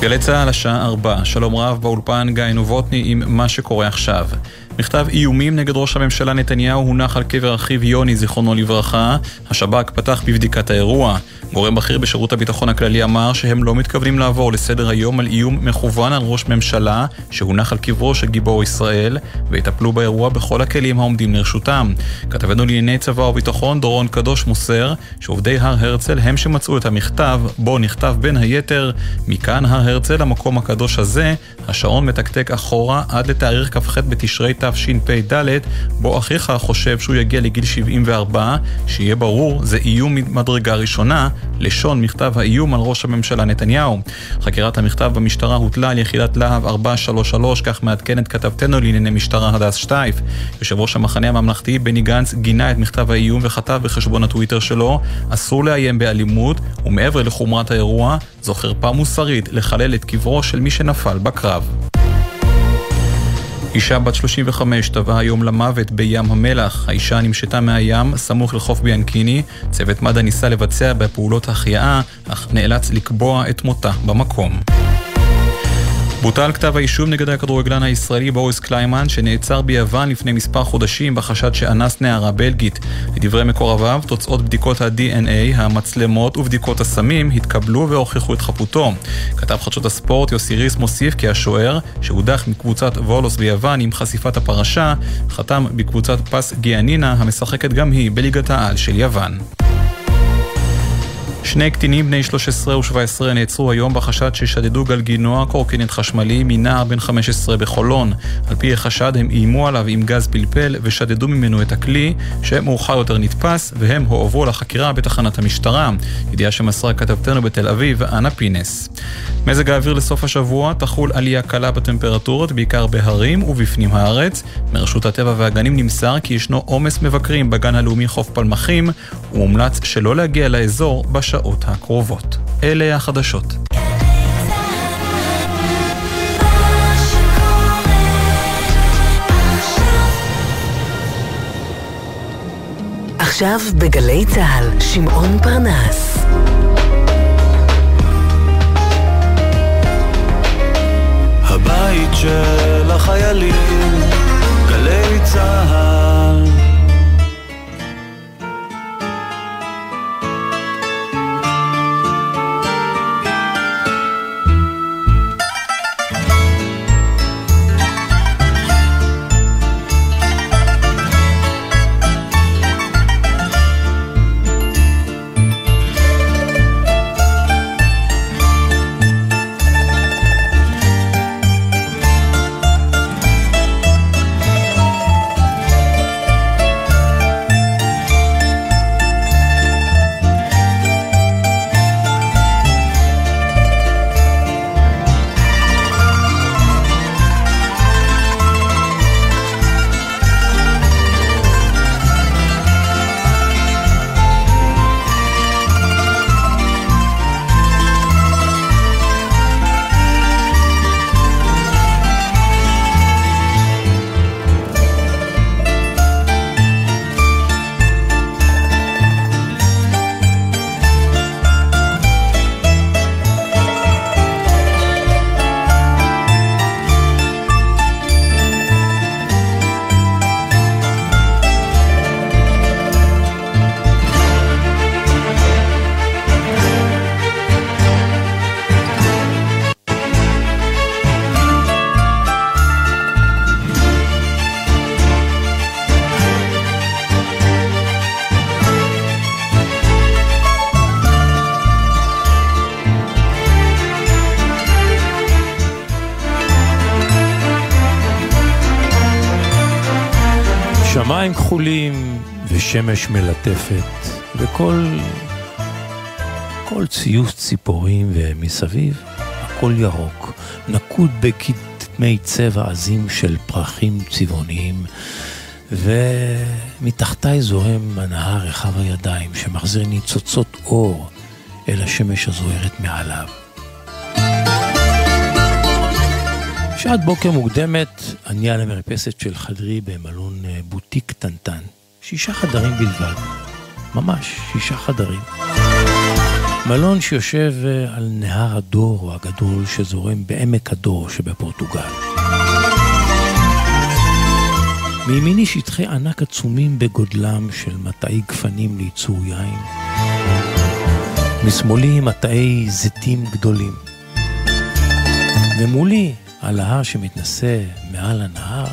גלי צה"ל השעה 4, שלום רב באולפן גיא נובוטני עם מה שקורה עכשיו. מכתב איומים נגד ראש הממשלה נתניהו הונח על קבר אחיו יוני, זיכרונו לברכה. השב"כ פתח בבדיקת האירוע. גורם בכיר בשירות הביטחון הכללי אמר שהם לא מתכוונים לעבור לסדר היום על איום מכוון על ראש ממשלה שהונח על קברו של גיבור ישראל, ויטפלו באירוע בכל הכלים העומדים לרשותם. כתבנו לענייני צבא וביטחון דורון קדוש מוסר שעובדי הר הרצל הם שמצאו את המכתב, בו נכתב בין היתר מכאן הר הרצל, המקום הקדוש הזה, השעון מתקתק אחורה עד לתאריך כ"ח בתשרי תשפ"ד, בו אחיך חושב שהוא יגיע לגיל 74, שיהיה ברור, זה איום ממדרגה ראשונה, לשון מכתב האיום על ראש הממשלה נתניהו. חקירת המכתב במשטרה הוטלה על יחידת להב 433, כך מעדכנת כתבתנו לענייני משטרה הדס שטייף. יושב ראש המחנה הממלכתי בני גנץ גינה את מכתב האיום וכתב בחשבון הטוויטר שלו, אסור לאיים באלימות, ומעבר לחומרת האירוע, זו חרפה מוסרית לחלל את קברו של מי שנפל בקרב. אישה בת 35 טבעה היום למוות בים המלח. האישה נמשתה מהים סמוך לחוף ביאנקיני. צוות מד"א ניסה לבצע בפעולות החייאה, אך נאלץ לקבוע את מותה במקום. בוטל כתב האישום נגד הכדורגלן הישראלי בוריס קליימן שנעצר ביוון לפני מספר חודשים בחשד שאנס נערה בלגית. לדברי מקורביו, תוצאות בדיקות ה-DNA, המצלמות ובדיקות הסמים התקבלו והוכיחו את חפותו. כתב חדשות הספורט יוסי ריס מוסיף כי השוער, שהודח מקבוצת וולוס ביוון עם חשיפת הפרשה, חתם בקבוצת פס גיאנינה המשחקת גם היא בליגת העל של יוון. שני קטינים בני 13 ו-17 נעצרו היום בחשד ששדדו גלגינוע קורקינט חשמלי מנער בן 15 בחולון. על פי החשד הם איימו עליו עם גז פלפל ושדדו ממנו את הכלי, שמאוחר יותר נתפס, והם הועברו לחקירה בתחנת המשטרה. ידיעה שמסרה כתבתנו בתל אביב, אנה פינס. מזג האוויר לסוף השבוע תחול עלייה קלה בטמפרטורות, בעיקר בהרים ובפנים הארץ. מרשות הטבע והגנים נמסר כי ישנו עומס מבקרים בגן הלאומי חוף פלמחים, ומומלץ שלא להגיע לאזור בשעות הקרובות. אלה החדשות. עכשיו בגלי צה"ל, שמעון פרנס. הבית של החיילים, גלי צה"ל כחולים ושמש מלטפת, וכל כל ציוץ ציפורים ומסביב, הכל ירוק, נקוד בכתמי צבע עזים של פרחים צבעוניים, ומתחתיי זורם הנהר רחב הידיים שמחזיר ניצוצות אור אל השמש הזוהרת מעליו. שעת בוקר מוקדמת, אני על המרפסת של חדרי במלון בוטיק קטנטן. שישה חדרים בלבד. ממש, שישה חדרים. מלון שיושב אה, על נהר הדור הגדול שזורם בעמק הדור שבפורטוגל. מימיני שטחי ענק עצומים בגודלם של מטעי גפנים לייצור יין. משמאלי מטעי זיתים גדולים. ומולי, על ההר שמתנשא מעל הנהר,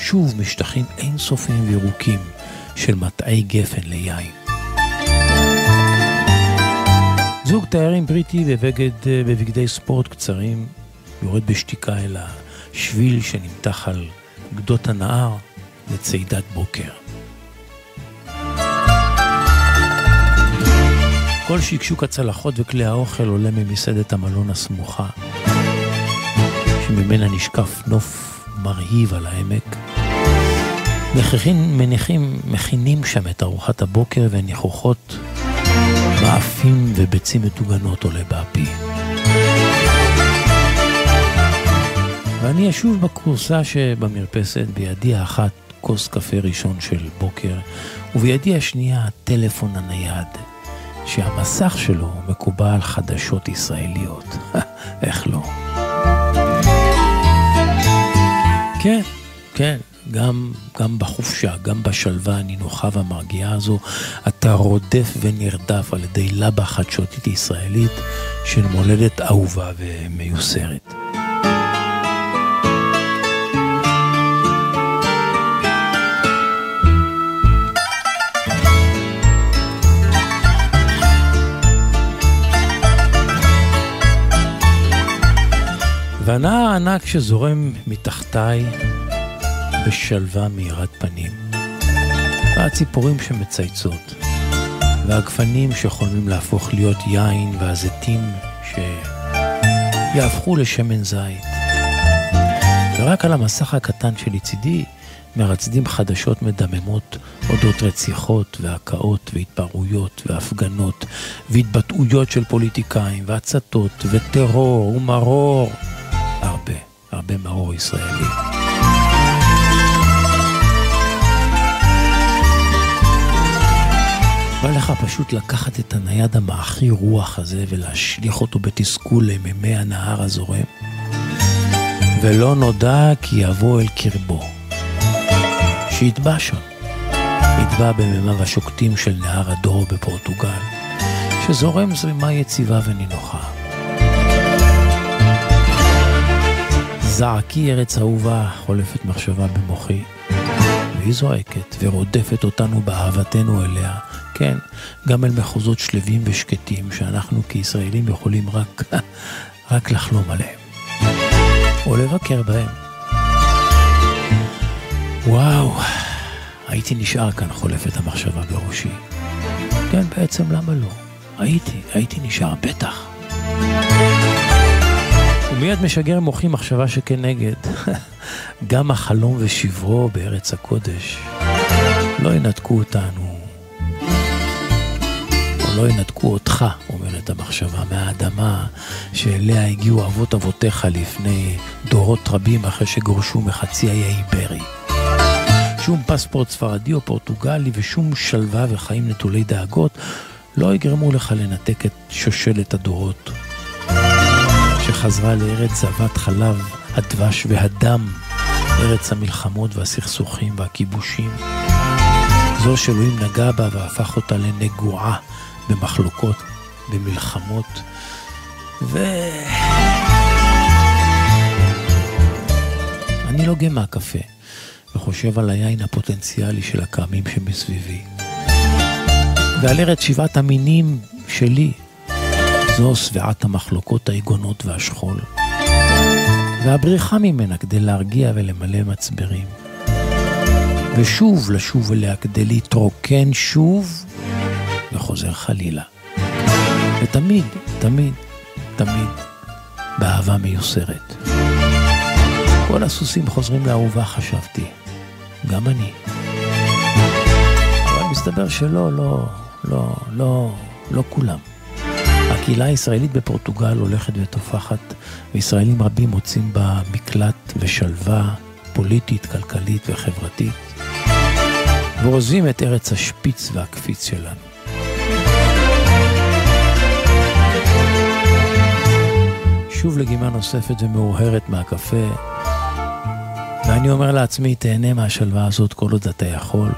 שוב משטחים אינסופיים וירוקים של מטעי גפן ליין. זוג תיירים בריטי בבגד, בבגדי ספורט קצרים יורד בשתיקה אל השביל שנמתח על גדות הנהר לצעידת בוקר. כל שקשוק הצלחות וכלי האוכל עולה ממסעדת המלון הסמוכה, שממנה נשקף נוף מרהיב על העמק. מכין, מניחים, מכינים שם את ארוחת הבוקר וניחוחות מאפים וביצים מטוגנות עולה באפי. ואני אשוב בכורסה שבמרפסת, בידי האחת כוס קפה ראשון של בוקר, ובידי השנייה הטלפון הנייד, שהמסך שלו מקובל חדשות ישראליות. איך לא? כן, כן, גם, גם בחופשה, גם בשלווה הנינוחה והמרגיעה הזו, אתה רודף ונרדף על ידי לבה חדשותית ישראלית של מולדת אהובה ומיוסרת. והנער הענק שזורם מתחתיי בשלווה מאירת פנים. והציפורים שמצייצות, והגפנים שחולמים להפוך להיות יין, והזיתים שיהפכו לשמן זית. ורק על המסך הקטן שלצידי מרצדים חדשות מדממות אודות רציחות והקאות והתפרעויות והפגנות והתבטאויות של פוליטיקאים והצתות וטרור ומרור. הרבה, מרור ישראלי. בא לך פשוט לקחת את הנייד המאחי רוח הזה ולהשליך אותו בתסכול למימי הנהר הזורם, ולא נודע כי יבוא אל קרבו. שיטבע שם. יטבע במימיו השוקטים של נהר הדור בפורטוגל, שזורם זרימה יציבה ונינוחה. זעקי ארץ אהובה, חולפת מחשבה במוחי, והיא זועקת ורודפת אותנו באהבתנו אליה, כן, גם אל מחוזות שלווים ושקטים שאנחנו כישראלים יכולים רק, רק לחלום עליהם. או לבקר בהם. וואו, הייתי נשאר כאן חולפת המחשבה בראשי. כן, בעצם למה לא? הייתי, הייתי נשאר, בטח. ומיד משגר מוחי מחשבה שכנגד. גם החלום ושברו בארץ הקודש לא ינתקו אותנו לא ינתקו אותך, אומרת המחשבה, מהאדמה שאליה הגיעו אבות אבותיך לפני דורות רבים אחרי שגורשו מחצי האי האיברי. שום פספורט ספרדי או פורטוגלי ושום שלווה וחיים נטולי דאגות לא יגרמו לך לנתק את שושלת הדורות שחזרה לארץ זבת חלב, הדבש והדם, ארץ המלחמות והסכסוכים והכיבושים. זו שאלוהים נגע בה והפך אותה לנגועה במחלוקות, במלחמות, ו... אני לוגה לא מהקפה וחושב על היין הפוטנציאלי של הכרמים שמסביבי. ועל ארץ שבעת המינים שלי, זו שבעת המחלוקות היגונות והשכול. והבריחה ממנה כדי להרגיע ולמלא מצברים. ושוב לשוב אליה כדי להתרוקן שוב וחוזר חלילה. ותמיד, תמיד, תמיד, באהבה מיוסרת. כל הסוסים חוזרים לאהובה, חשבתי. גם אני. אבל מסתבר שלא, לא, לא, לא, לא כולם. הקהילה הישראלית בפורטוגל הולכת ותופחת, וישראלים רבים מוצאים בה מקלט ושלווה פוליטית, כלכלית וחברתית, ועוזבים את ארץ השפיץ והקפיץ שלנו. שוב לגימה נוספת ומאוהרת מהקפה, ואני אומר לעצמי, תהנה מהשלווה הזאת כל עוד אתה יכול.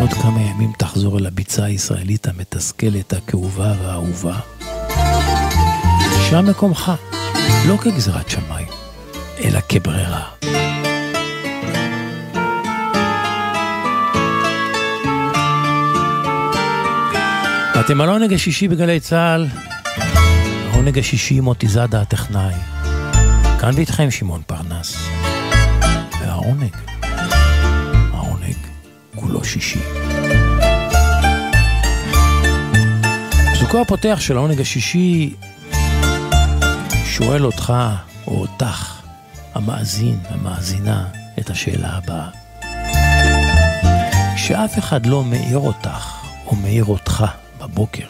עוד כמה ימים תחזור אל הביצה הישראלית המתסכלת, הכאובה והאהובה. שם מקומך, לא כגזירת שמיים, אלא כברירה. אתם על העונג השישי בגלי צה"ל, העונג השישי מוטי זאדה הטכנאי. כאן ואיתכם שמעון פרנס. והעונג, העונג כולו שישי. פסוקו הפותח של העונג השישי שואל אותך או אותך, המאזין, המאזינה, את השאלה הבאה. שאף אחד לא מאיר אותך או מאיר אותך בבוקר,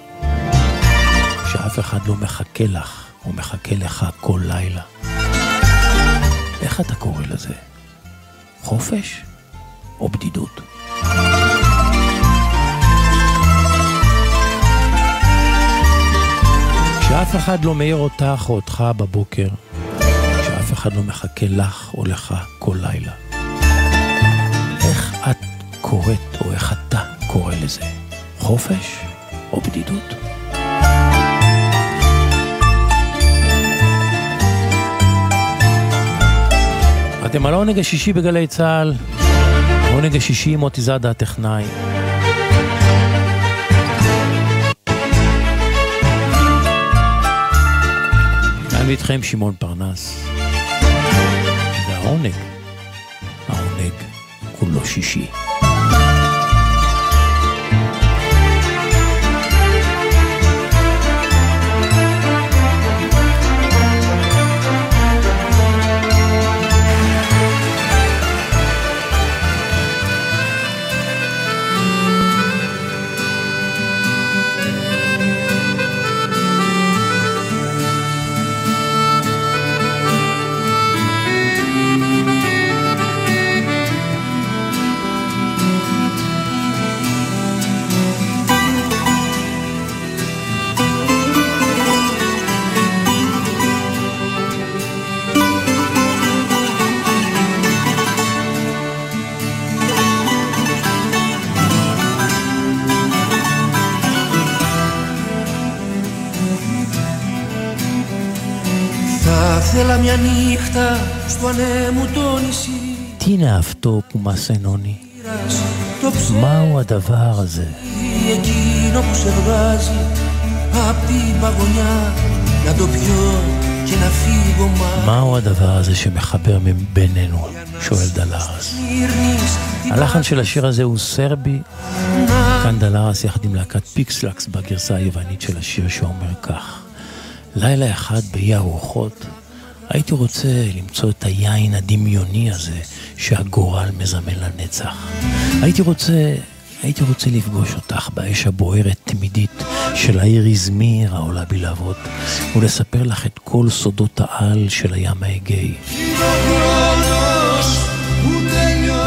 שאף אחד לא מחכה לך או מחכה לך כל לילה. איך אתה קורא לזה? חופש או בדידות? שאף אחד לא מאיר אותך או אותך בבוקר, שאף אחד לא מחכה לך או לך כל לילה. איך את קוראת או איך אתה קורא לזה? חופש או בדידות? אתם על העונג השישי בגלי צה"ל, העונג השישי מוטי זאדה הטכנאי. כאן ואיתכם שמעון פרנס. והעונג, העונג כולו שישי. Ήθελα μια νύχτα στο ανέμου το νησί Τι είναι αυτό που μας ενώνει, Το μάου הדבר הזה, ψεύδι εκείνο που σε βγάζει Απ' την παγωνιά να το πιω και να φύγω μα מהו הדבר הזה שמחבר בינינו, שואל דלרס. Γυρνείς την הלחן של השיר הזה הוא סרבי, כאן דלרס יחד עם להקת פיקסלקס בגרסה היוונית של השיר שאומר כך: לילה אחד באי הרוחות הייתי רוצה למצוא את היין הדמיוני הזה שהגורל מזמן לנצח. הייתי רוצה, הייתי רוצה לפגוש אותך באש הבוערת תמידית של העיר איזמיר העולה בלהבות ולספר לך את כל סודות העל של הים האגאי.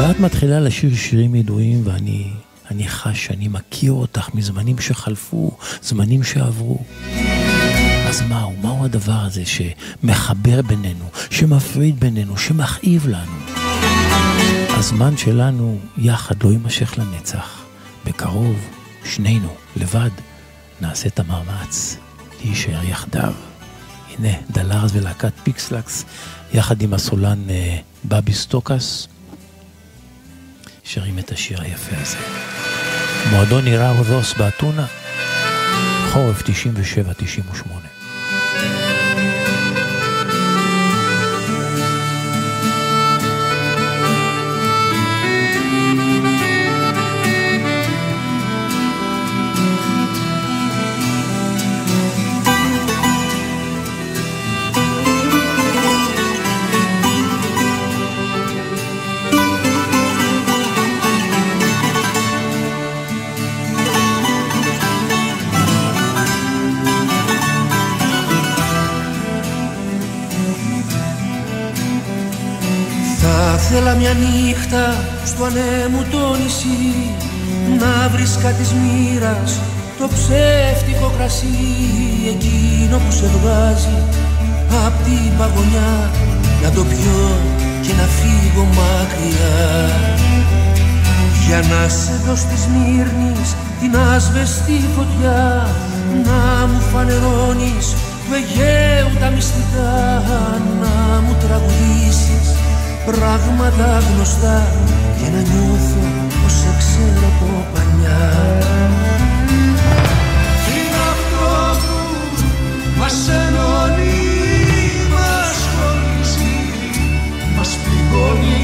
ואת מתחילה לשיר שירים ידועים ואני אני חש שאני מכיר אותך מזמנים שחלפו, זמנים שעברו. אז מהו, מהו הדבר הזה שמחבר בינינו, שמפריד בינינו, שמכאיב לנו? הזמן שלנו יחד לא יימשך לנצח. בקרוב, שנינו, לבד, נעשה את המאמץ להישאר יחדיו. הנה, דלרס ולהקת פיקסלקס, יחד עם הסולן אה, בבי סטוקס, שרים את השיר היפה הזה. מועדון נירה רודוס באתונה, חורף 97-98. Ήθελα μια νύχτα στο ανέμου το νησί Να βρίσκα της μοίρας το ψεύτικο κρασί Εκείνο που σε βγάζει απ' την παγωνιά. Να το πιω και να φύγω μακριά. Για να σε δω στη Σμύρνης την άσβεστη φωτιά να μου φανερώνεις του Αιγαίου τα μυστικά να μου τραγουδήσεις πράγματα γνωστά και να νιώθω πως σε ξέρω από παλιά. Είναι αυτό που μας ενώνει, μας χωρίζει, μας πληγώνει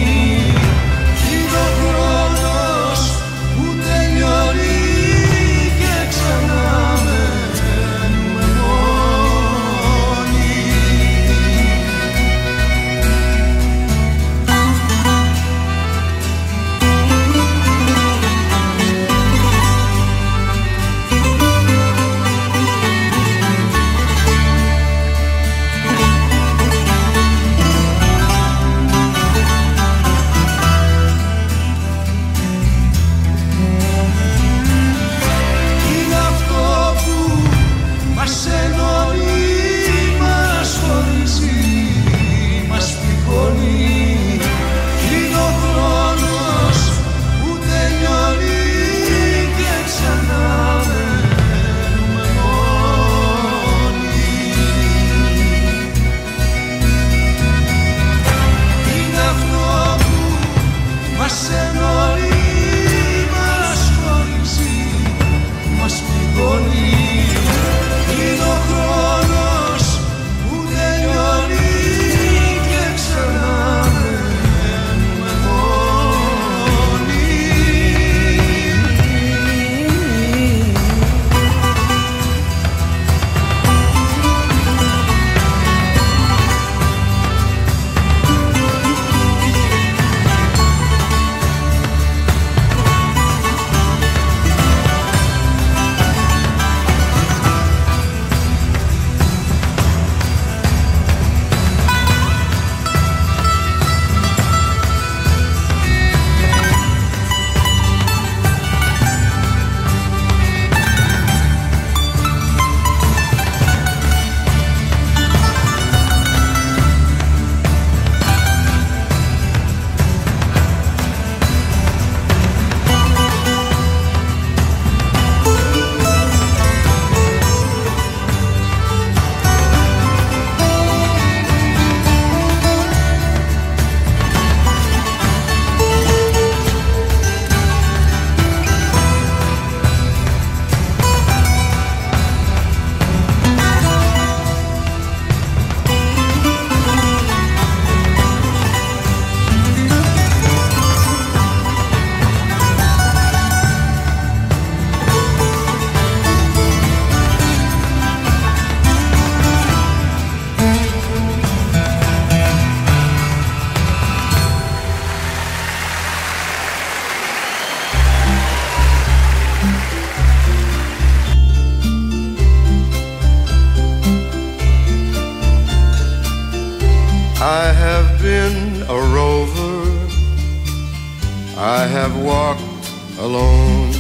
walked alone,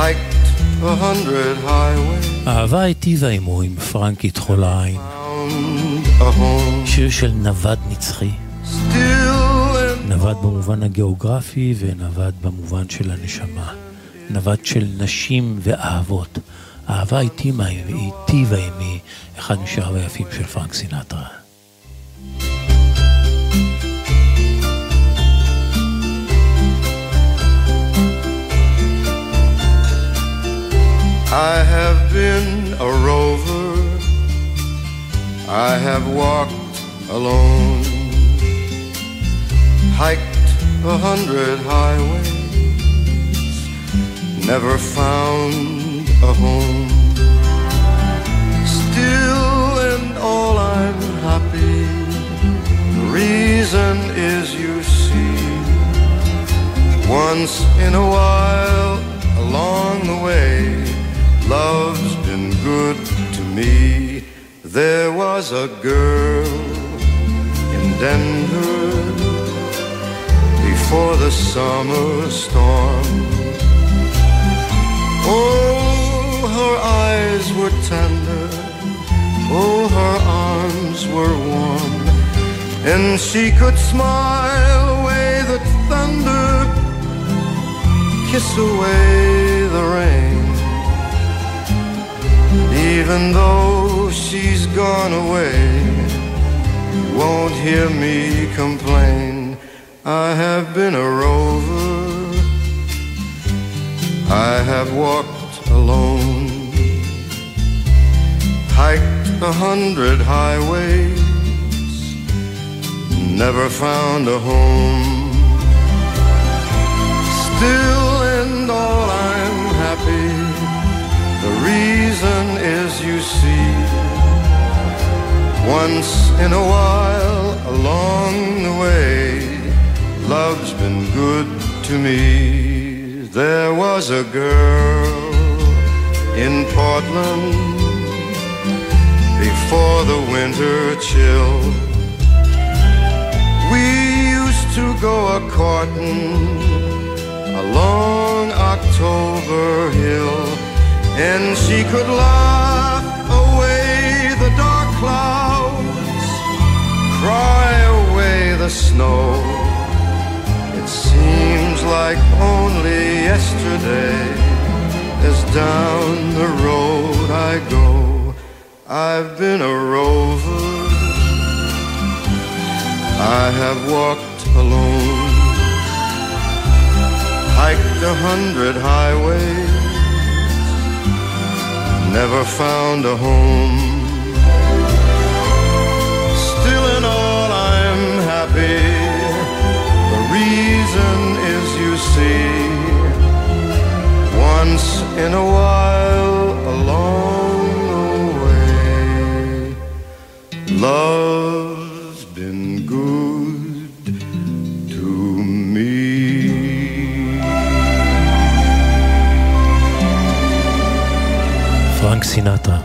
hiked a hundred highways, אהבה היטיבה עמו עם פרנקי home. שיר של נווד נצחי. נווד במובן הגיאוגרפי ונווד במובן של הנשמה. נווד של נשים ואהבות. אהבה היטיבה עמי, אחד משיריו היפים של פרנק סינטרה. I have been a rover. I have walked alone, hiked a hundred highways, never found a home. Still and all I'm happy. The reason is you see, once in a while along the way, love's been good to me. There was a girl in Denver before the summer storm. Oh, her eyes were tender, Oh, her arms were warm, and she could smile away the thunder, kiss away the rain. Even though she's gone away, you won't hear me complain. I have been a rover, I have walked alone hiked a hundred highways, never found a home. Still and all I'm happy, reason is you see, once in a while along the way, love's been good to me. There was a girl in Portland before the winter chill. We used to go a courting along October Hill, and she could laugh away the dark clouds, cry away the snow. It seems like only yesterday, as down the road I go. I've been a rover. I have walked alone, hiked a hundred highways, never found a home. Still in all, I'm happy. The reason is you see, once in a while, along the way, love's been good פרנק סינטרה.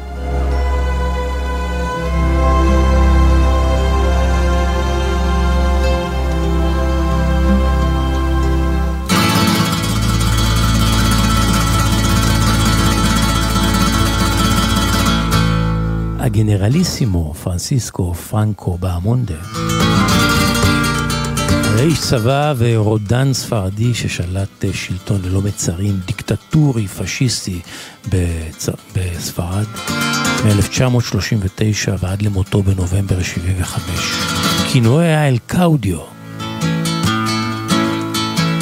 הגנרליסימו פרנסיסקו פרנקו באמונדה. הרי איש צבא ורודן ספרדי ששלט אה, שלטון ללא מצרים, דיקטטורי, פשיסטי בצ... בספרד, מ-1939 ועד למותו בנובמבר 75. כינויו היה אל קאודיו,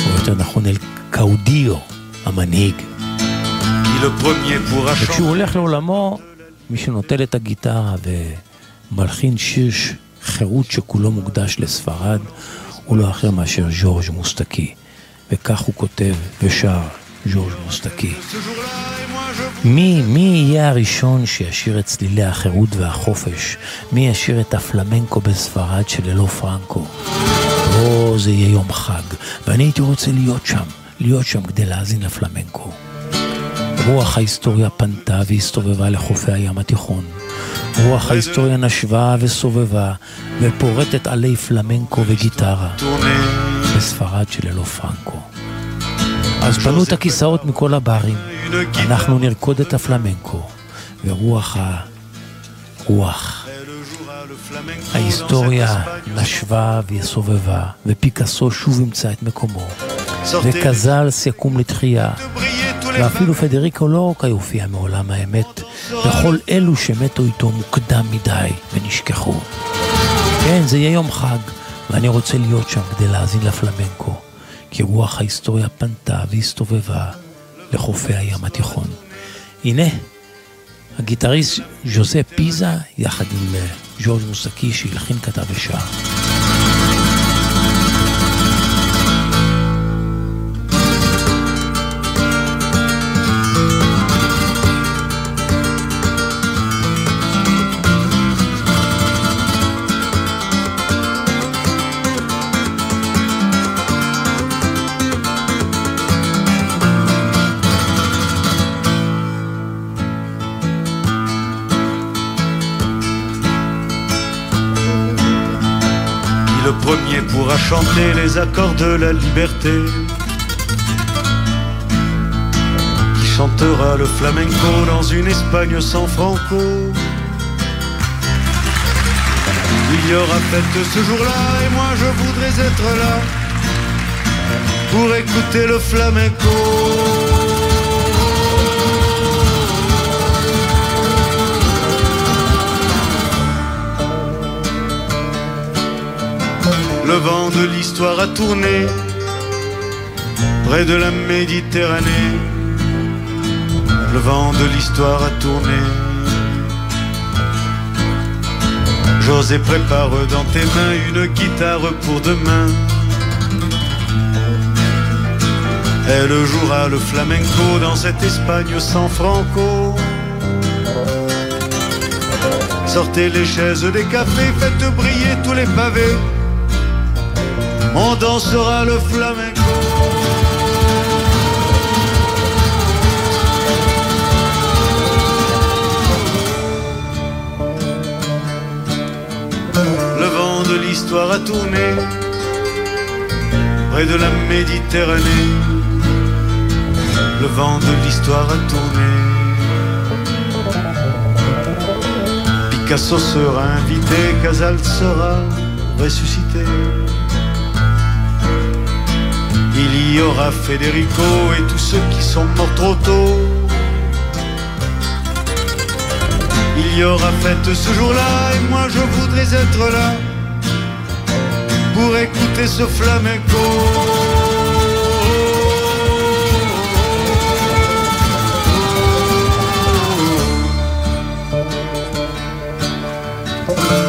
או יותר נכון אל קאודיו, המנהיג. וכשהוא הולך לעולמו, מי שנוטל את הגיטרה ומלחין שיר חירות שכולו מוקדש לספרד, הוא לא אחר מאשר ז'ורג' מוסטקי. וכך הוא כותב ושר ז'ורג' מוסטקי. מי, מי יהיה הראשון שישיר את צלילי החירות והחופש? מי ישיר את הפלמנקו בספרד שללא פרנקו? או, זה יהיה יום חג, ואני הייתי רוצה להיות שם, להיות שם כדי להאזין לפלמנקו. רוח ההיסטוריה פנתה והסתובבה לחופי הים התיכון. רוח ההיסטוריה נשבה וסובבה, ופורטת עלי פלמנקו וגיטרה, בספרד שללא פרנקו. אז פנו את הכיסאות מכל הברים, אנחנו נרקוד את הפלמנקו, ורוח ה... רוח. ההיסטוריה נשבה וסובבה, ופיקאסו שוב ימצא את מקומו, וקזלס יקום לתחייה, ואפילו פדריקו לורקה יופיע מעולם האמת, וכל אלו שמתו איתו מוקדם מדי ונשכחו. כן, זה יהיה יום חג, ואני רוצה להיות שם כדי להאזין לפלמנקו, כי רוח ההיסטוריה פנתה והסתובבה לחופי הים התיכון. הנה, הגיטריסט ז'וזה פיזה, יחד עם אה, ז'ורג' מוסקי, שהלחין, כתב ושר. chanter les accords de la liberté. Qui chantera le flamenco dans une Espagne sans franco? Il y aura fête ce jour-là et moi je voudrais être là pour écouter le flamenco. Le vent de l'histoire a tourné près de la Méditerranée. Le vent de l'histoire a tourné. José prépare dans tes mains une guitare pour demain. Elle jouera le flamenco dans cette Espagne sans franco. Sortez les chaises des cafés, faites briller tous les pavés. On dansera le flamenco. Le vent de l'histoire a tourné près de la Méditerranée. Le vent de l'histoire a tourné. Picasso sera invité, Casal sera ressuscité. Il y aura Federico et tous ceux qui sont morts trop tôt. Il y aura fête ce jour-là et moi je voudrais être là pour écouter ce flamenco.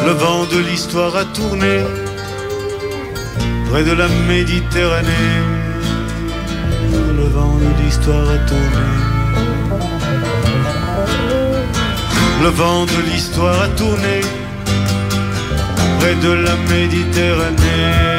Le vent de l'histoire a tourné près de la Méditerranée. Le vent de l'histoire a tourné. Le vent de l'histoire a tourné près de la Méditerranée.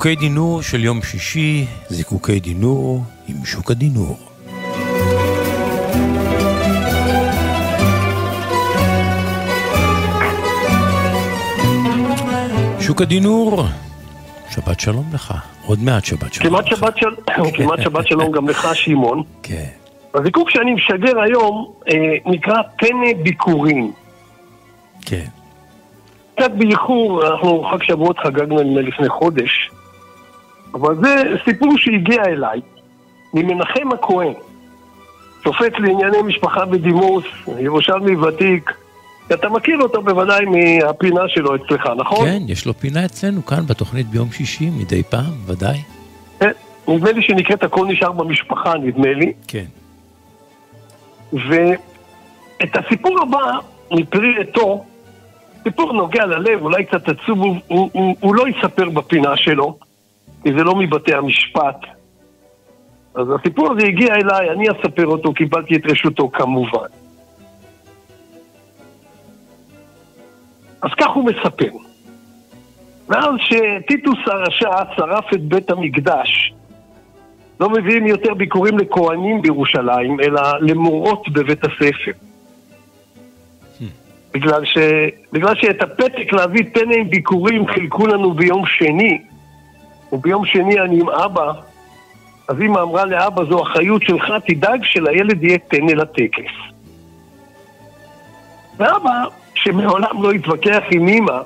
זיקוקי דינור של יום שישי, זיקוקי דינור עם שוק הדינור. שוק הדינור, שבת שלום לך, עוד מעט שבת שלום. כמעט שבת, של... כמעט שבת שלום גם לך, שמעון. כן. הזיקוק שאני משגר היום אה, נקרא פנה ביקורים. כן. קצת באיחור, אנחנו חג שבועות חגגנו נדמה לפני חודש, אבל זה סיפור שהגיע אליי ממנחם הכהן, שופט לענייני משפחה בדימוס, ירושלמי ותיק. אתה מכיר אותו בוודאי מהפינה שלו אצלך, נכון? כן, יש לו פינה אצלנו כאן בתוכנית ביום שישי, מדי פעם, ודאי. כן, נדמה לי שנקראת הכל נשאר במשפחה, נדמה לי. כן. ואת הסיפור הבא, מפרי עטו, סיפור נוגע ללב, אולי קצת עצוב, הוא, הוא, הוא, הוא לא יספר בפינה שלו, כי זה לא מבתי המשפט. אז הסיפור הזה הגיע אליי, אני אספר אותו, קיבלתי את רשותו כמובן. אז כך הוא מספר. מאז שטיטוס הרשע שרף את בית המקדש, לא מביאים יותר ביקורים לכהנים בירושלים, אלא למורות בבית הספר. בגלל, ש... בגלל שאת הפתק להביא טנא עם ביקורים חילקו לנו ביום שני, וביום שני אני עם אבא, אז אמא אמרה לאבא, זו אחריות שלך, תדאג שלילד יהיה טנא לטקס. ואבא, שמעולם לא התווכח עם אמא,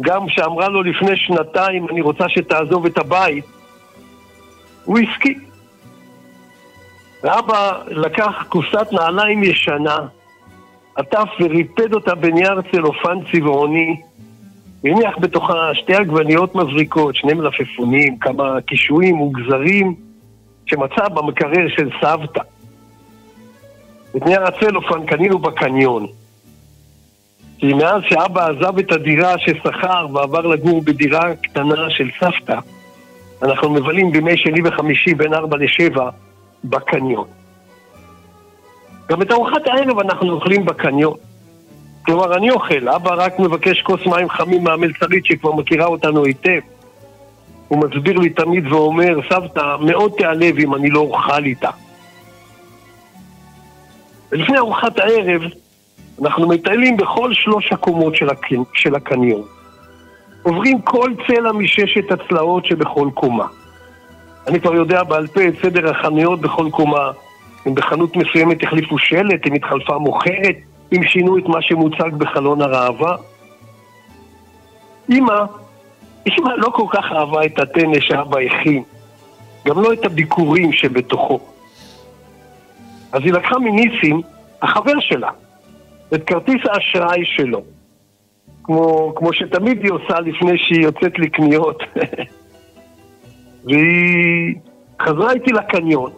גם שאמרה לו לפני שנתיים, אני רוצה שתעזוב את הבית, הוא הסכים. ואבא לקח קופסת נעליים ישנה, עטף וריפד אותה בנייר צלופן צבעוני, והניח בתוכה שתי עגבניות מבריקות, שני מלפפונים, כמה קישואים וגזרים שמצא במקרר של סבתא. את נייר הצלופן קנינו בקניון. כי מאז שאבא עזב את הדירה ששכר ועבר לגור בדירה קטנה של סבתא, אנחנו מבלים בימי שני וחמישי בין ארבע לשבע בקניון. גם את ארוחת הערב אנחנו אוכלים בקניון. כלומר, אני אוכל, אבא רק מבקש כוס מים חמים מהמלצרית שכבר מכירה אותנו היטב. הוא מסביר לי תמיד ואומר, סבתא, מאוד תיעלב אם אני לא אוכל איתה. ולפני ארוחת הערב, אנחנו מטיילים בכל שלוש הקומות של, הק... של הקניון. עוברים כל צלע מששת הצלעות שבכל קומה. אני כבר יודע בעל פה את סדר החנויות בכל קומה. אם בחנות מסוימת החליפו שלט, אם התחלפה מוכרת, אם שינו את מה שמוצג בחלון הראווה. אמא, אמא לא כל כך אהבה את הטנא שאבא הכין, גם לא את הביקורים שבתוכו. אז היא לקחה מניסים, החבר שלה, את כרטיס האשראי שלו, כמו, כמו שתמיד היא עושה לפני שהיא יוצאת לקניות. והיא חזרה איתי לקניון,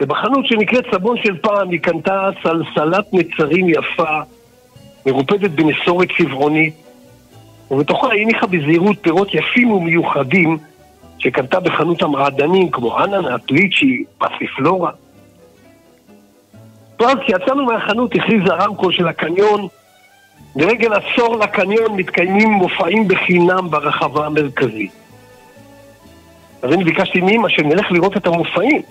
ובחנות שנקראת סבון של פעם היא קנתה סלסלת נצרים יפה, מרופדת בנסורת צבעונית, ובתוכה הניחה בזהירות פירות יפים ומיוחדים שקנתה בחנות המעדנים, כמו אננה, ליצ'י, פסיפלורה. ואז כשיצאנו מהחנות הכריז הרמקול של הקניון, לרגל עשור לקניון מתקיימים מופעים בחינם ברחבה המרכזית. אז אני ביקשתי מאמא שנלך לראות את המופעים.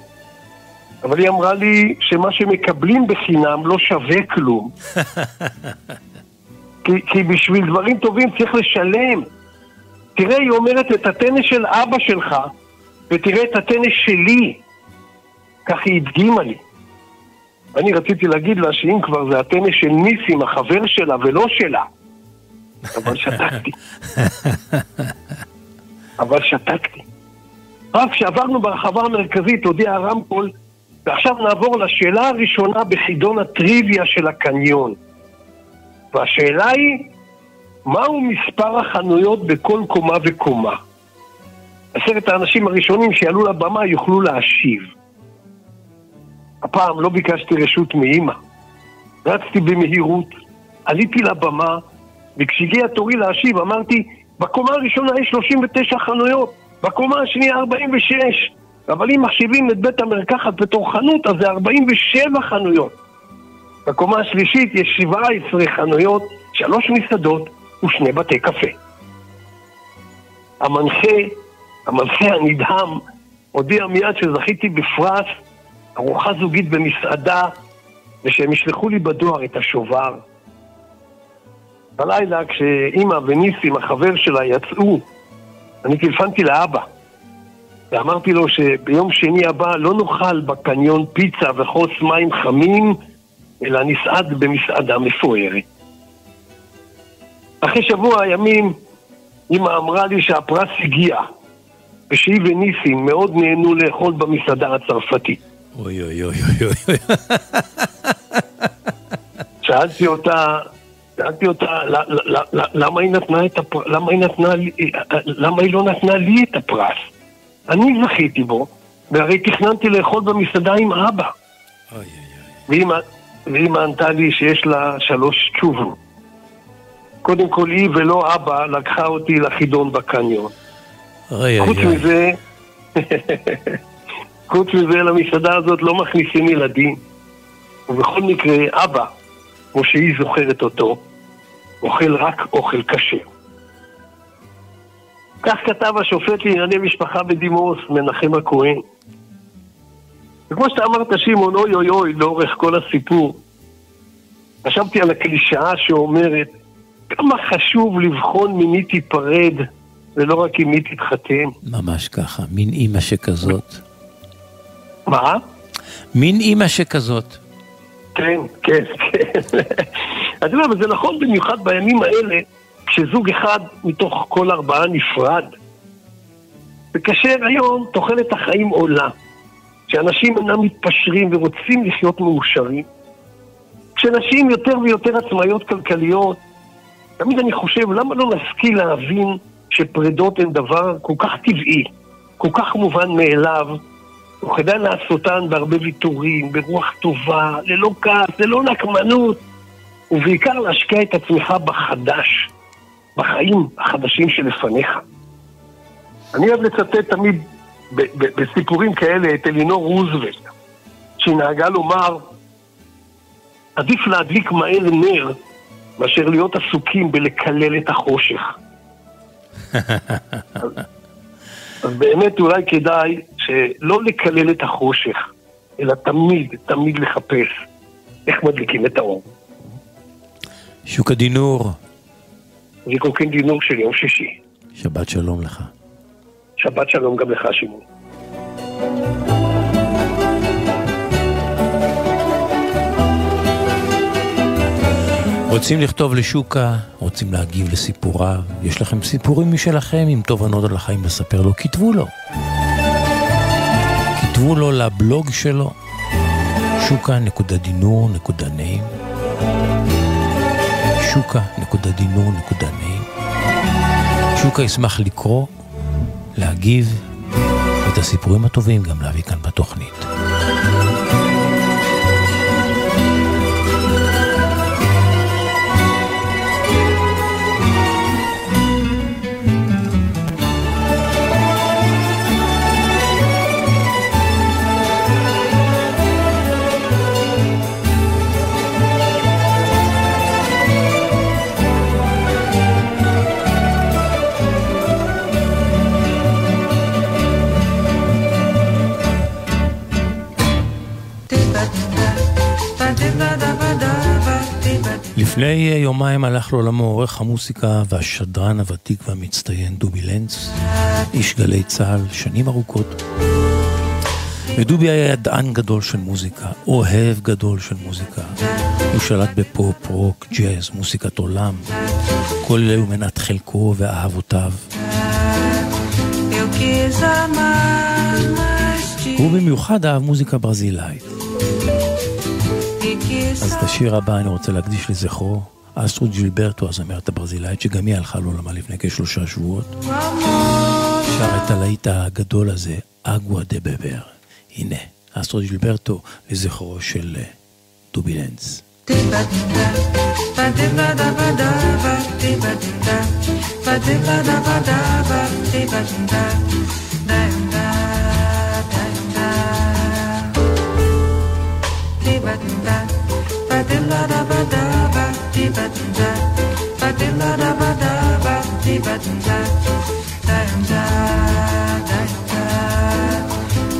אבל היא אמרה לי שמה שמקבלים בחינם לא שווה כלום. כי, כי בשביל דברים טובים צריך לשלם. תראה, היא אומרת את הטנס של אבא שלך, ותראה את הטנס שלי. כך היא הדגימה לי. אני רציתי להגיד לה שאם כבר זה הטנס של ניסים, החבר שלה ולא שלה. אבל שתקתי. אבל שתקתי. רק כשעברנו ברחבה המרכזית הודיע הרמקול ועכשיו נעבור לשאלה הראשונה בחידון הטריוויה של הקניון. והשאלה היא, מהו מספר החנויות בכל קומה וקומה? עשרת האנשים הראשונים שיעלו לבמה יוכלו להשיב. הפעם לא ביקשתי רשות מאימא. רצתי במהירות, עליתי לבמה, וכשהגיע תורי להשיב אמרתי, בקומה הראשונה יש 39 חנויות, בקומה השנייה 46. אבל אם מחשיבים את בית המרקחת בתור חנות, אז זה 47 חנויות. בקומה השלישית יש 17 חנויות, שלוש מסעדות ושני בתי קפה. המנחה, המנחה הנדהם, הודיע מיד שזכיתי בפרס ארוחה זוגית במסעדה ושהם ישלחו לי בדואר את השובר. בלילה כשאימא וניסים, החבר שלה, יצאו, אני טלפנתי לאבא. ואמרתי לו שביום שני הבא לא נאכל בקניון פיצה וכוס מים חמים, אלא נסעד במסעדה מפוארת. אחרי שבוע ימים אמא אמרה לי שהפרס הגיע, ושהיא וניסים מאוד נהנו לאכול במסעדה הצרפתית. אוי אוי אוי אוי אוי. שאלתי אותה, שאלתי אותה למה היא נתנה את הפרס, למה היא נתנה לי, למה היא לא נתנה לי את הפרס? אני זכיתי בו, והרי תכננתי לאכול במסעדה עם אבא. ואימא ענתה לי שיש לה שלוש תשובות. קודם כל היא ולא אבא לקחה אותי לחידון בקניון. אוי חוץ אוי אוי. מזה, חוץ מזה למסעדה הזאת לא מכניסים ילדים. ובכל מקרה, אבא, כמו שהיא זוכרת אותו, אוכל רק אוכל כשר. כך כתב השופט לענייני משפחה בדימוס, מנחם הכהן. וכמו שאתה אמרת, שמעון, אוי אוי אוי, לאורך כל הסיפור, חשבתי על הקלישאה שאומרת, כמה חשוב לבחון ממי תיפרד, ולא רק עם מי תתחתן. ממש ככה, מין אימא שכזאת. מה? מין אימא שכזאת. כן, כן, כן. אתה יודע, אבל זה נכון במיוחד בימים האלה, כשזוג אחד מתוך כל ארבעה נפרד. וכאשר היום תוחלת החיים עולה, שאנשים אינם מתפשרים ורוצים לחיות מאושרים, כשנשים יותר ויותר עצמאיות כלכליות, תמיד אני חושב, למה לא נשכיל להבין שפרידות הן דבר כל כך טבעי, כל כך מובן מאליו, וכדאי לעשותן בהרבה ויתורים, ברוח טובה, ללא כעס, ללא נקמנות, ובעיקר להשקיע את עצמך בחדש, בחיים החדשים שלפניך. אני אוהב לצטט תמיד בסיפורים כאלה את אלינור רוזוולט, שהיא נהגה לומר, עדיף להדליק מהר נר מאשר להיות עסוקים בלקלל את החושך. אז, אז באמת אולי כדאי שלא לקלל את החושך, אלא תמיד, תמיד לחפש איך מדליקים את האור. שוק הדינור. זיקוקין דינור של יום שישי. שבת שלום לך. שבת שלום גם לך, שמעון. רוצים לכתוב לשוקה, רוצים להגיב לסיפוריו, יש לכם סיפורים משלכם עם תובנות על החיים לספר לו, כתבו לו. כתבו לו לבלוג שלו, שוקה.דינור.נעים שוקה.דינור.נעים שוקה ישמח לקרוא, להגיב, את הסיפורים הטובים גם להביא כאן בתוכנית. לפני יומיים הלך לעולמו עורך המוסיקה והשדרן הוותיק והמצטיין דובי לנץ, איש גלי צה"ל שנים ארוכות. ודובי היה ידען גדול של מוזיקה, אוהב גדול של מוזיקה. הוא שלט בפופ, רוק, ג'אז, מוזיקת עולם. כל אלה הוא מנת חלקו ואהבותיו. הוא במיוחד אהב מוזיקה ברזילאית. אז את השיר הבא אני רוצה להקדיש לזכרו. אסטרו ג'ילברטו, הזמרת הברזילאית, שגם היא הלכה לעולמה לפני כשלושה שבועות. שר את הלהיט הגדול הזה, אגווה דה בבר. הנה, אסטרו ג'ילברטו לזכרו של דובי לנץ.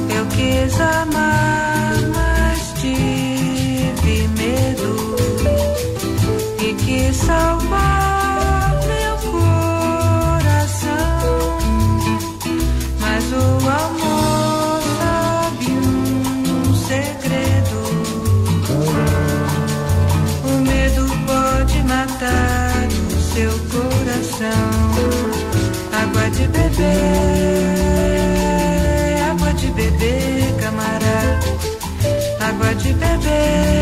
Eu quis amar, mas tive medo. E quis salvar de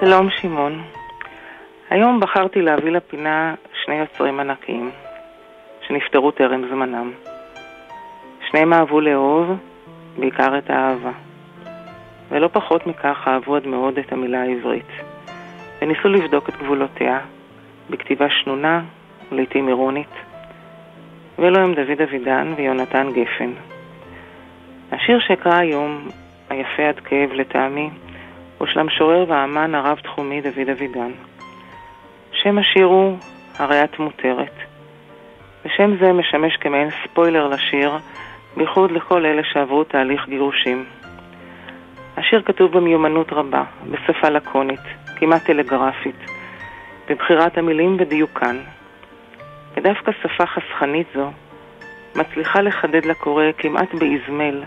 שלום שמעון. היום בחרתי להביא לפינה שני יוצרים ענקיים, שנפטרו טרם זמנם. שניהם אהבו לאהוב, בעיקר את האהבה. ולא פחות מכך אהבו עד מאוד את המילה העברית. וניסו לבדוק את גבולותיה, בכתיבה שנונה ולעיתים אירונית. ואלו הם דוד אבידן ויונתן גפן. השיר שאקרא היום, היפה עד כאב לטעמי, הוא של המשורר והאמן הרב-תחומי דוד אבידן. שם השיר הוא הרי את מותרת, ושם זה משמש כמעין ספוילר לשיר, בייחוד לכל אלה שעברו תהליך גירושים. השיר כתוב במיומנות רבה, בשפה לקונית, כמעט טלגרפית, בבחירת המילים ודיוקן. ודווקא שפה חסכנית זו מצליחה לחדד לקורא כמעט באזמל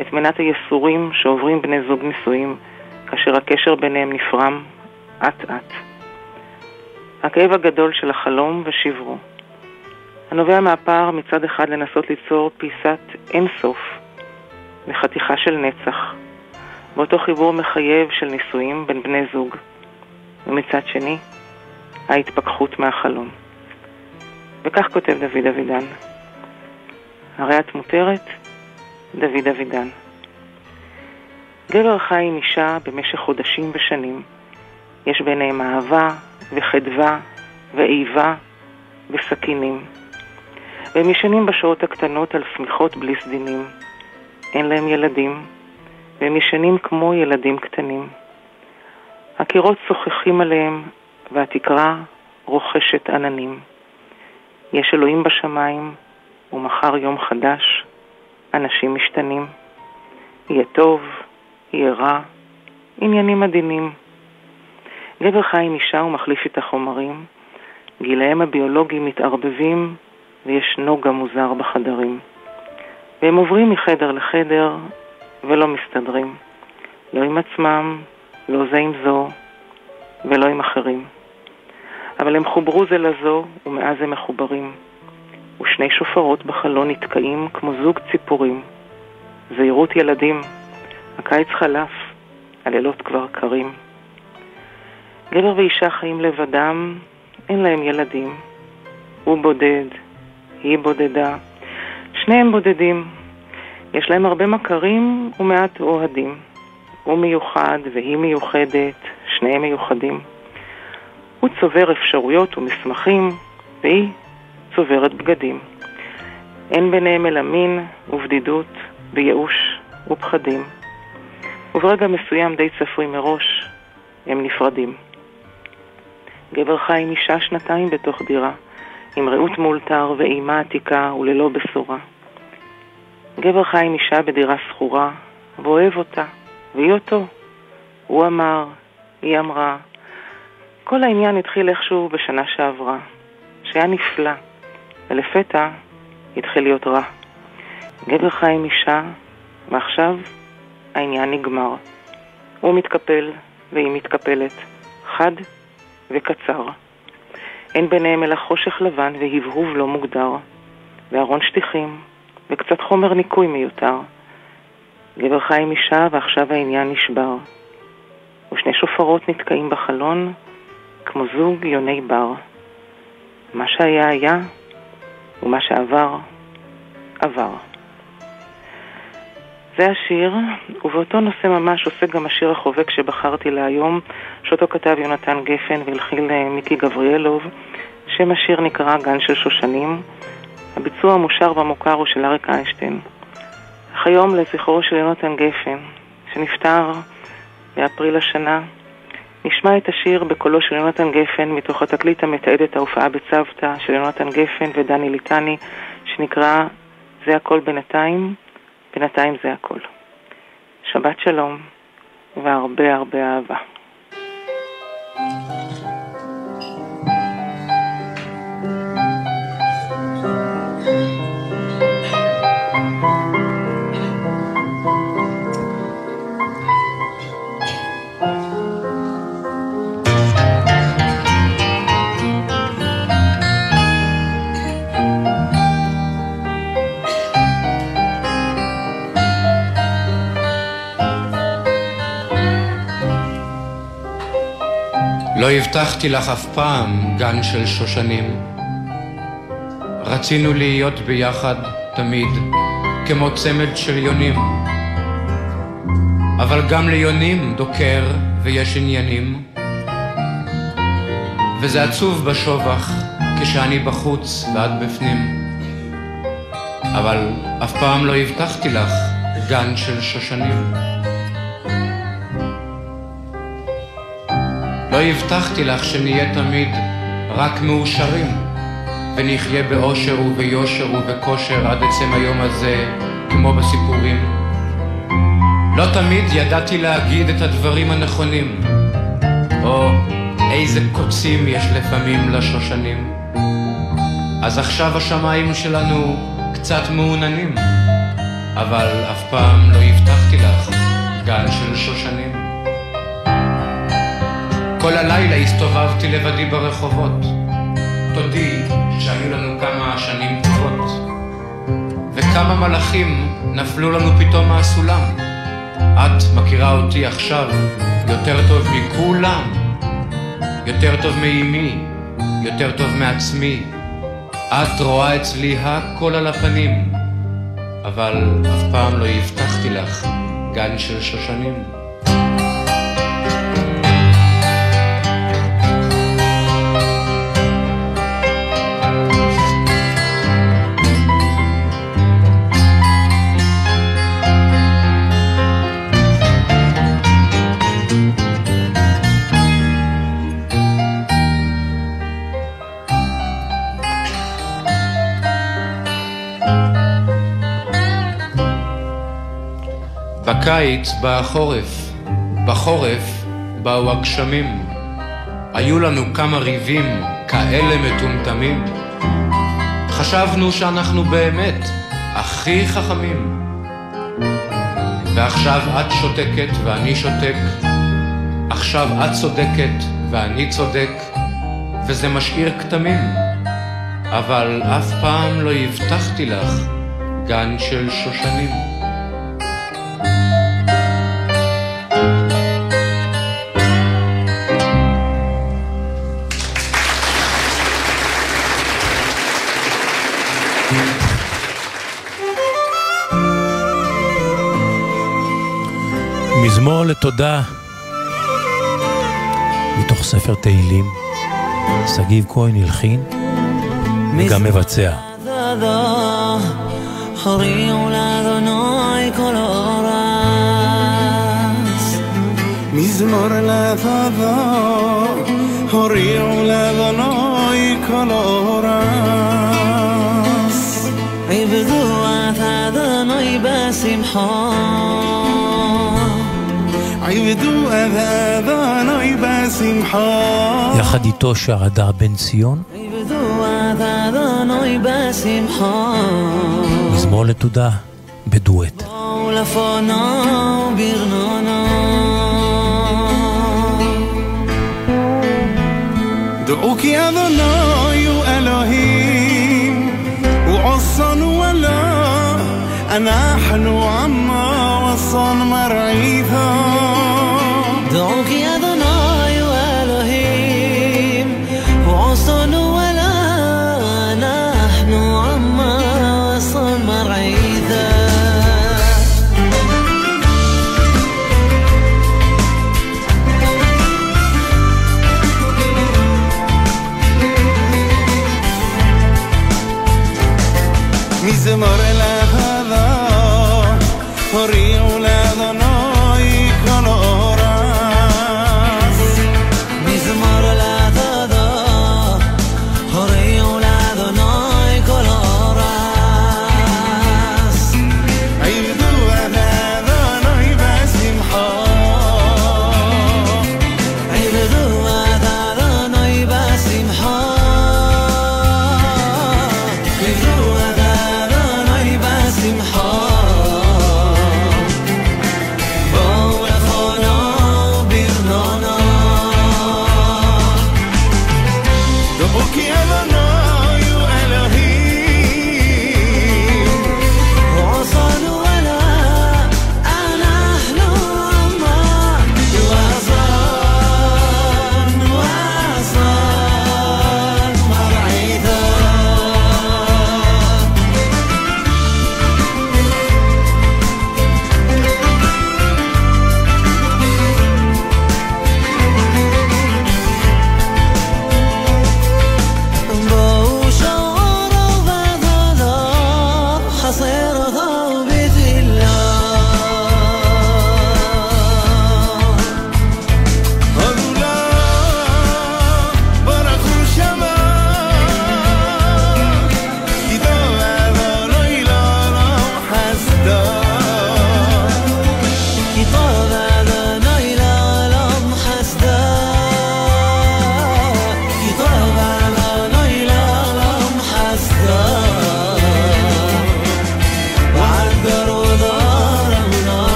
את מנת הייסורים שעוברים בני זוג נשואים כאשר הקשר ביניהם נפרם אט-אט. הכאב הגדול של החלום ושברו. הנובע מהפער מצד אחד לנסות ליצור פיסת אינסוף וחתיכה של נצח, באותו חיבור מחייב של נישואים בין בני זוג, ומצד שני, ההתפכחות מהחלום. וכך כותב דוד אבידן: הרי את מותרת, דוד אבידן. גבר חי עם אישה במשך חודשים ושנים. יש ביניהם אהבה וחדווה ואיבה וסכינים. והם ישנים בשעות הקטנות על שמיכות בלי סדינים. אין להם ילדים, והם ישנים כמו ילדים קטנים. הקירות צוחחים עליהם, והתקרה רוכשת עננים. יש אלוהים בשמיים, ומחר יום חדש, אנשים משתנים. יהיה טוב, יהיה רע, עניינים עדינים. גבר חי עם אישה ומחליף את החומרים, גילאיהם הביולוגיים מתערבבים ויש נוגה מוזר בחדרים. והם עוברים מחדר לחדר ולא מסתדרים. לא עם עצמם, לא זה עם זו ולא עם אחרים. אבל הם חוברו זה לזו ומאז הם מחוברים. ושני שופרות בחלון נתקעים כמו זוג ציפורים. זהירות ילדים, הקיץ חלף, הלילות כבר קרים. גבר ואישה חיים לבדם, אין להם ילדים. הוא בודד, היא בודדה, שניהם בודדים. יש להם הרבה מכרים ומעט אוהדים. הוא מיוחד והיא מיוחדת, שניהם מיוחדים. הוא צובר אפשרויות ומסמכים, והיא צוברת בגדים. אין ביניהם אלא מין ובדידות וייאוש ופחדים. וברגע מסוים די צפוי מראש, הם נפרדים. גבר חי עם אישה שנתיים בתוך דירה, עם רעות מאולתר ואימה עתיקה וללא בשורה. גבר חי עם אישה בדירה שכורה, ואוהב אותה, והיא אותו. הוא אמר, היא אמרה. כל העניין התחיל איכשהו בשנה שעברה, שהיה נפלא, ולפתע התחיל להיות רע. גבר חי עם אישה, ועכשיו העניין נגמר. הוא מתקפל והיא מתקפלת, חד וקצר. אין ביניהם אלא חושך לבן והבהוב לא מוגדר, וארון שטיחים, וקצת חומר ניקוי מיותר. גבר חי עם אישה ועכשיו העניין נשבר. ושני שופרות נתקעים בחלון כמו זוג יוני בר. מה שהיה היה, ומה שעבר, עבר. זה השיר, ובאותו נושא ממש עוסק גם השיר החובק שבחרתי להיום, שאותו כתב יונתן גפן והלחיל אה, מיקי גבריאלוב. שם השיר נקרא גן של שושנים. הביצוע המושר והמוכר הוא של אריק איינשטיין. אך היום לזכרו של יונתן גפן, שנפטר באפריל השנה, נשמע את השיר בקולו של יונתן גפן מתוך התקליט המתעד את ההופעה בצוותא של יונתן גפן ודני ליטני, שנקרא "זה הכל בינתיים". בינתיים זה הכל. שבת שלום והרבה הרבה אהבה. לא הבטחתי לך אף פעם גן של שושנים. רצינו להיות ביחד תמיד, כמו צמד של יונים. אבל גם ליונים דוקר ויש עניינים. וזה עצוב בשובח כשאני בחוץ ואת בפנים. אבל אף פעם לא הבטחתי לך גן של שושנים. לא הבטחתי לך שנהיה תמיד רק מאושרים, ונחיה באושר וביושר ובכושר עד עצם היום הזה, כמו בסיפורים. לא תמיד ידעתי להגיד את הדברים הנכונים, או איזה קוצים יש לפעמים לשושנים. אז עכשיו השמיים שלנו קצת מעוננים, אבל אף פעם לא הבטחתי לך גן של שושנים. כל הלילה הסתובבתי לבדי ברחובות. תודי שהיו לנו כמה שנים טובות. וכמה מלאכים נפלו לנו פתאום מהסולם. את מכירה אותי עכשיו יותר טוב מכולם. יותר טוב מאימי, יותר טוב מעצמי. את רואה אצלי הכל על הפנים. אבל אף פעם לא הבטחתי לך גן של שושנים. בקיץ בא החורף, בחורף באו הגשמים. היו לנו כמה ריבים כאלה מטומטמים. חשבנו שאנחנו באמת הכי חכמים. ועכשיו את שותקת ואני שותק, עכשיו את צודקת ואני צודק, וזה משאיר כתמים. אבל אף פעם לא הבטחתי לך גן של שושנים. לתודה מתוך ספר תהילים, שגיב כהן הלחין וגם מבצע. מזמור לתודה, הוריעו לאדוני כל אורס. עבדו את אדוני בשמחה עבדו את אדוני בשמחה. יחד איתו שר הדר בן ציון, עבדו את אדוני בשמחה מזמור לתודה בדואט. בואו לפונו ברנונו דעו כי אדוני הוא אלוהים, הוא עושן ולה, אנחנו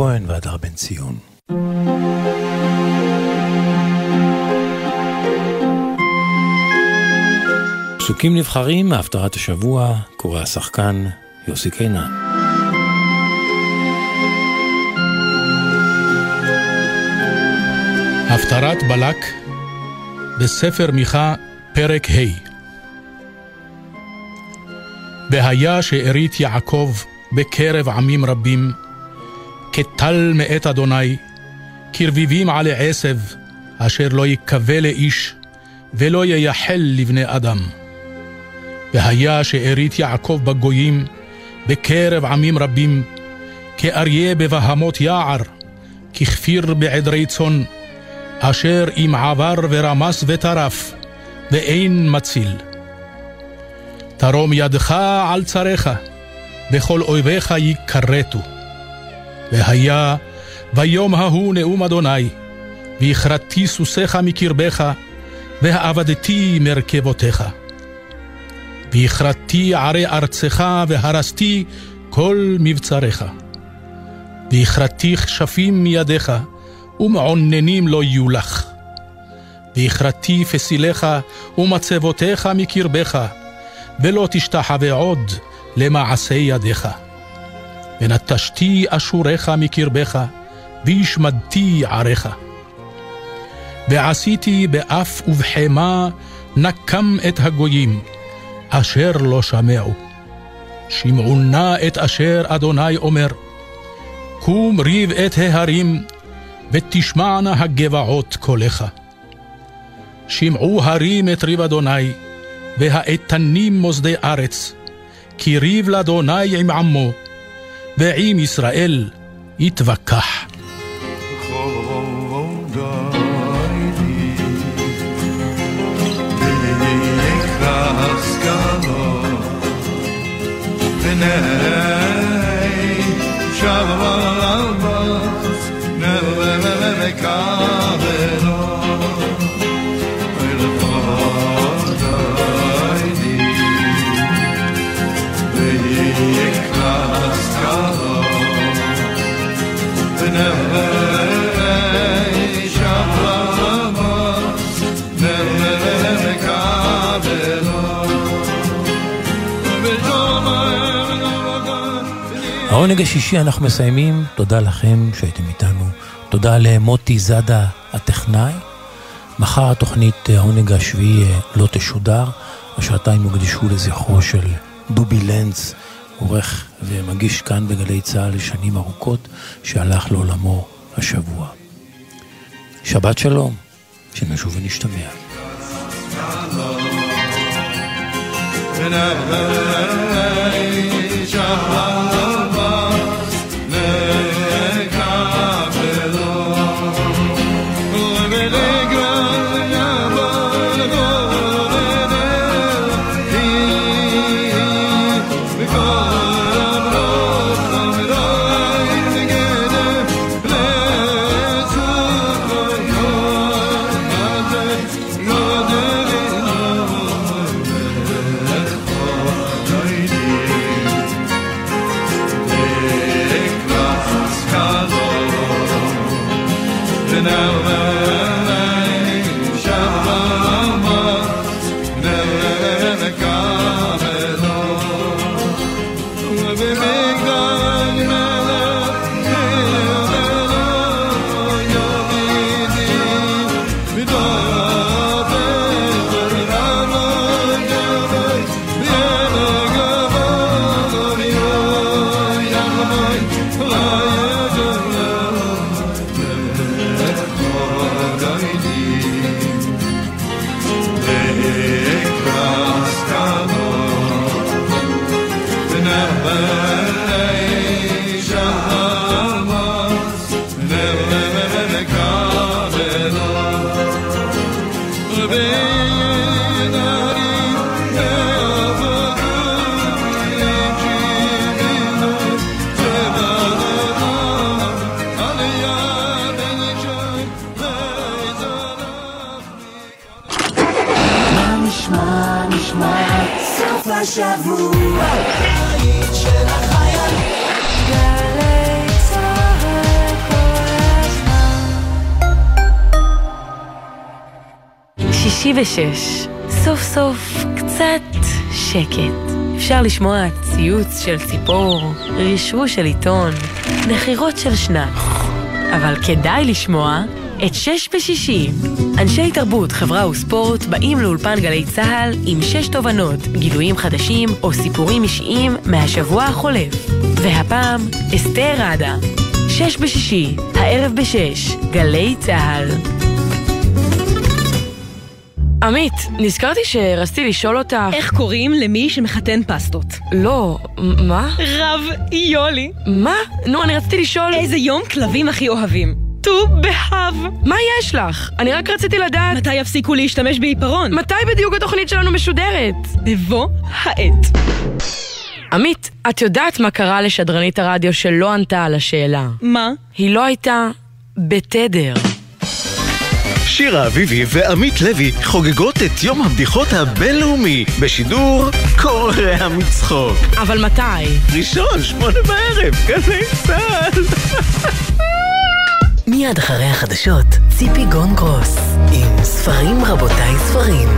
כהן והדר בן ציון. פסוקים נבחרים מהפטרת השבוע, קורא השחקן יוסי קינן. הפטרת בלק בספר מיכה, פרק ה' והיה שארית יעקב בקרב עמים רבים, כטל מאת אדוני, כרביבים עלי עשב, אשר לא יקווה לאיש, ולא ייחל לבני אדם. והיה שארית יעקב בגויים, בקרב עמים רבים, כאריה בבהמות יער, ככפיר בעדרי צאן, אשר אם עבר ורמס וטרף, ואין מציל. תרום ידך על צריך, וכל אויביך יכרתו. והיה ביום ההוא נאום אדוני, והכרתי סוסיך מקרבך, והעבדתי מרכבותיך. והכרתי ערי ארצך, והרסתי כל מבצריך. והכרתי כשפים מידיך, ומעוננים לא יהיו לך. והכרתי פסיליך ומצבותיך מקרבך, ולא תשתחווה עוד למעשה ידיך. ונטשתי אשוריך מקרבך, והשמדתי עריך. ועשיתי באף ובחמה נקם את הגויים, אשר לא שמעו. שמעו נא את אשר אדוני אומר, קום ריב את ההרים, ותשמענה הגבעות קולך. שמעו הרים את ריב אדוני, והאיתנים מוסדי ארץ, כי ריב לאדוני עם עמו, ועם ישראל יתווכח. העונג השישי אנחנו מסיימים, תודה לכם שהייתם איתנו, תודה למוטי זאדה הטכנאי. מחר התוכנית העונג השביעי לא תשודר, השעתיים הוקדשו לזכרו של דובי לנץ, עורך ומגיש כאן בגלי צה"ל לשנים ארוכות, שהלך לעולמו השבוע. שבת שלום, שנשוב ונשתמע. Shabbat שבוע. שישי ושש, סוף סוף קצת שקט. אפשר לשמוע ציוץ של ציפור, רשרוש של עיתון, נחירות של שנץ. אבל כדאי לשמוע את שש בשישי. אנשי תרבות, חברה וספורט באים לאולפן גלי צה"ל עם שש תובנות, גילויים חדשים או סיפורים אישיים מהשבוע החולף. והפעם, אסתר ראדה. שש בשישי, הערב בשש, גלי צה"ל. עמית, נזכרתי שרציתי לשאול אותך... איך קוראים למי שמחתן פסטות? לא, מה? רב יולי. מה? נו, אני רציתי לשאול... איזה יום כלבים הכי אוהבים? ט"ו באב. מה יש לך? אני רק רציתי לדעת... מתי יפסיקו להשתמש בעיפרון? מתי בדיוק התוכנית שלנו משודרת? בבוא העת. עמית, את יודעת מה קרה לשדרנית הרדיו שלא ענתה על השאלה? מה? היא לא הייתה בתדר. שירה אביבי ועמית לוי חוגגות את יום הבדיחות הבינלאומי בשידור קורע מצחוק. אבל מתי? ראשון, שמונה בערב, גלי צה"ל. מיד אחרי החדשות, ציפי גון גרוס, עם ספרים רבותיי ספרים.